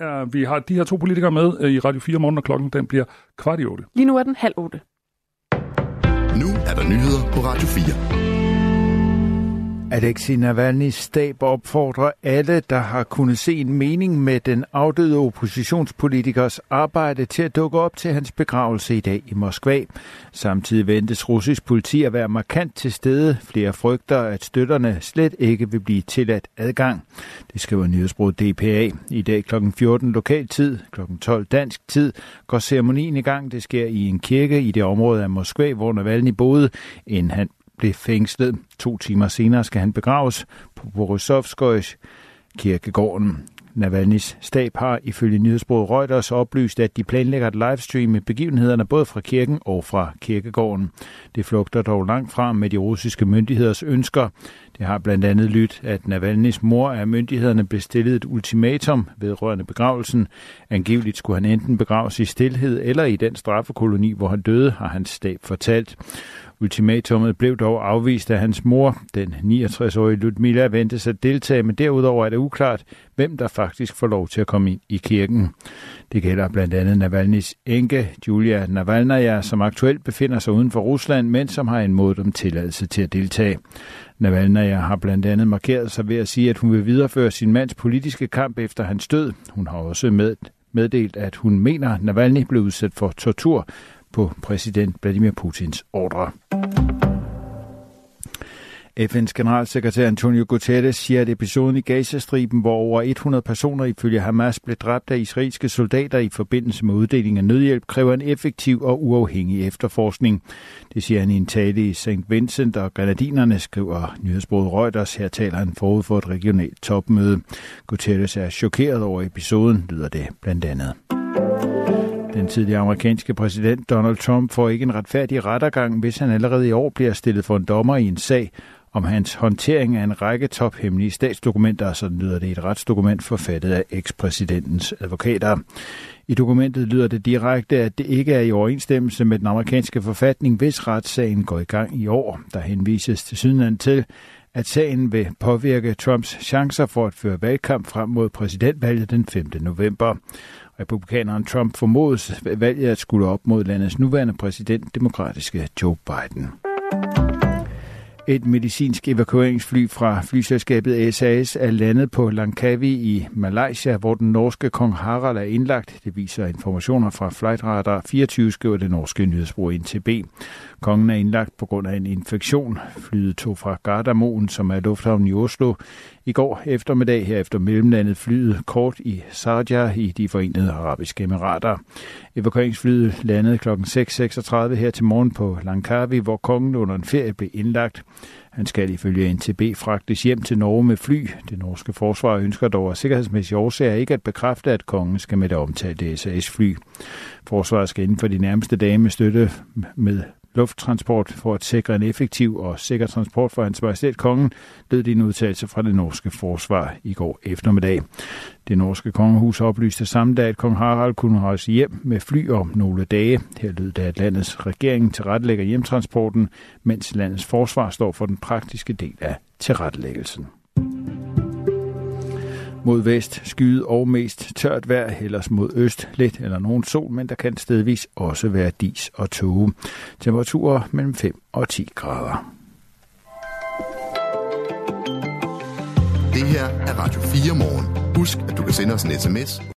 Uh, vi har de her to politikere med uh, i Radio 4 morgen, og klokken den bliver kvart i otte. Lige nu er den halv otte. Nu er der nyheder på Radio 4. Alexei Navalny's stab opfordrer alle, der har kunnet se en mening med den afdøde oppositionspolitikers arbejde til at dukke op til hans begravelse i dag i Moskva. Samtidig ventes russisk politi at være markant til stede. Flere frygter, at støtterne slet ikke vil blive tilladt adgang. Det skriver nyhedsbruget DPA. I dag kl. 14 lokal tid, kl. 12 dansk tid, går ceremonien i gang. Det sker i en kirke i det område af Moskva, hvor Navalny boede, inden han blev fængslet. To timer senere skal han begraves på Borisovskøjs kirkegården. Navalny's stab har ifølge nyhedsbruget Reuters oplyst, at de planlægger at livestreame begivenhederne både fra kirken og fra kirkegården. Det flugter dog langt fra med de russiske myndigheders ønsker. Det har blandt andet lyttet, at Navalny's mor af myndighederne bestillet et ultimatum vedrørende begravelsen. Angiveligt skulle han enten begraves i stilhed eller i den straffekoloni, hvor han døde, har hans stab fortalt. Ultimatummet blev dog afvist af hans mor. Den 69-årige Ludmila ventes at deltage, men derudover er det uklart, hvem der faktisk får lov til at komme ind i kirken. Det gælder blandt andet Navalny's enke, Julia Navalnaya, som aktuelt befinder sig uden for Rusland, men som har en måde om tilladelse til at deltage. Navalnaya har blandt andet markeret sig ved at sige, at hun vil videreføre sin mands politiske kamp efter hans død. Hun har også med, meddelt, at hun mener, at Navalny blev udsat for tortur, på præsident Vladimir Putins ordre. FN's generalsekretær Antonio Guterres siger, at episoden i Gazastriben, hvor over 100 personer ifølge Hamas blev dræbt af israelske soldater i forbindelse med uddeling af nødhjælp, kræver en effektiv og uafhængig efterforskning. Det siger han i en tale i St. Vincent og Granadinerne, skriver nyhedsbruget Reuters. Her taler han forud for et regionalt topmøde. Guterres er chokeret over episoden, lyder det blandt andet. Den tidligere amerikanske præsident Donald Trump får ikke en retfærdig rettergang, hvis han allerede i år bliver stillet for en dommer i en sag om hans håndtering af en række tophemmelige statsdokumenter, så lyder det et retsdokument forfattet af ekspræsidentens advokater. I dokumentet lyder det direkte, at det ikke er i overensstemmelse med den amerikanske forfatning, hvis retssagen går i gang i år. Der henvises til sydenland til, at sagen vil påvirke Trumps chancer for at føre valgkamp frem mod præsidentvalget den 5. november. Republikaneren Trump formodes valget at skulle op mod landets nuværende præsident, demokratiske Joe Biden. Et medicinsk evakueringsfly fra flyselskabet SAS er landet på Langkawi i Malaysia, hvor den norske kong Harald er indlagt. Det viser informationer fra Flight Radar 24, skriver det norske nyhedsbrug NTB. Kongen er indlagt på grund af en infektion. Flyet tog fra Gardermoen, som er lufthavnen i Oslo, i går eftermiddag her efter mellemlandet flyet kort i Sharjah i de forenede arabiske emirater. Evakueringsflyet landede kl. 6.36 her til morgen på Langkawi, hvor kongen under en ferie blev indlagt. Han skal ifølge NTB fragtes hjem til Norge med fly. Det norske forsvar ønsker dog af sikkerhedsmæssige årsager ikke at bekræfte, at kongen skal med det omtalte SAS-fly. Forsvaret skal inden for de nærmeste dage med støtte med lufttransport for at sikre en effektiv og sikker transport for hans majestæt kongen, lød det en udtalelse fra det norske forsvar i går eftermiddag. Det norske kongehus oplyste samme dag, at kong Harald kunne rejse hjem med fly om nogle dage. Her lød det, at landets regering tilrettelægger hjemtransporten, mens landets forsvar står for den praktiske del af tilrettelæggelsen. Mod vest skyde og mest tørt vejr, ellers mod øst lidt eller nogen sol, men der kan stedvis også være dis og tåge. Temperaturer mellem 5 og 10 grader. Det her er Radio 4 morgen. Husk, at du kan sende os en sms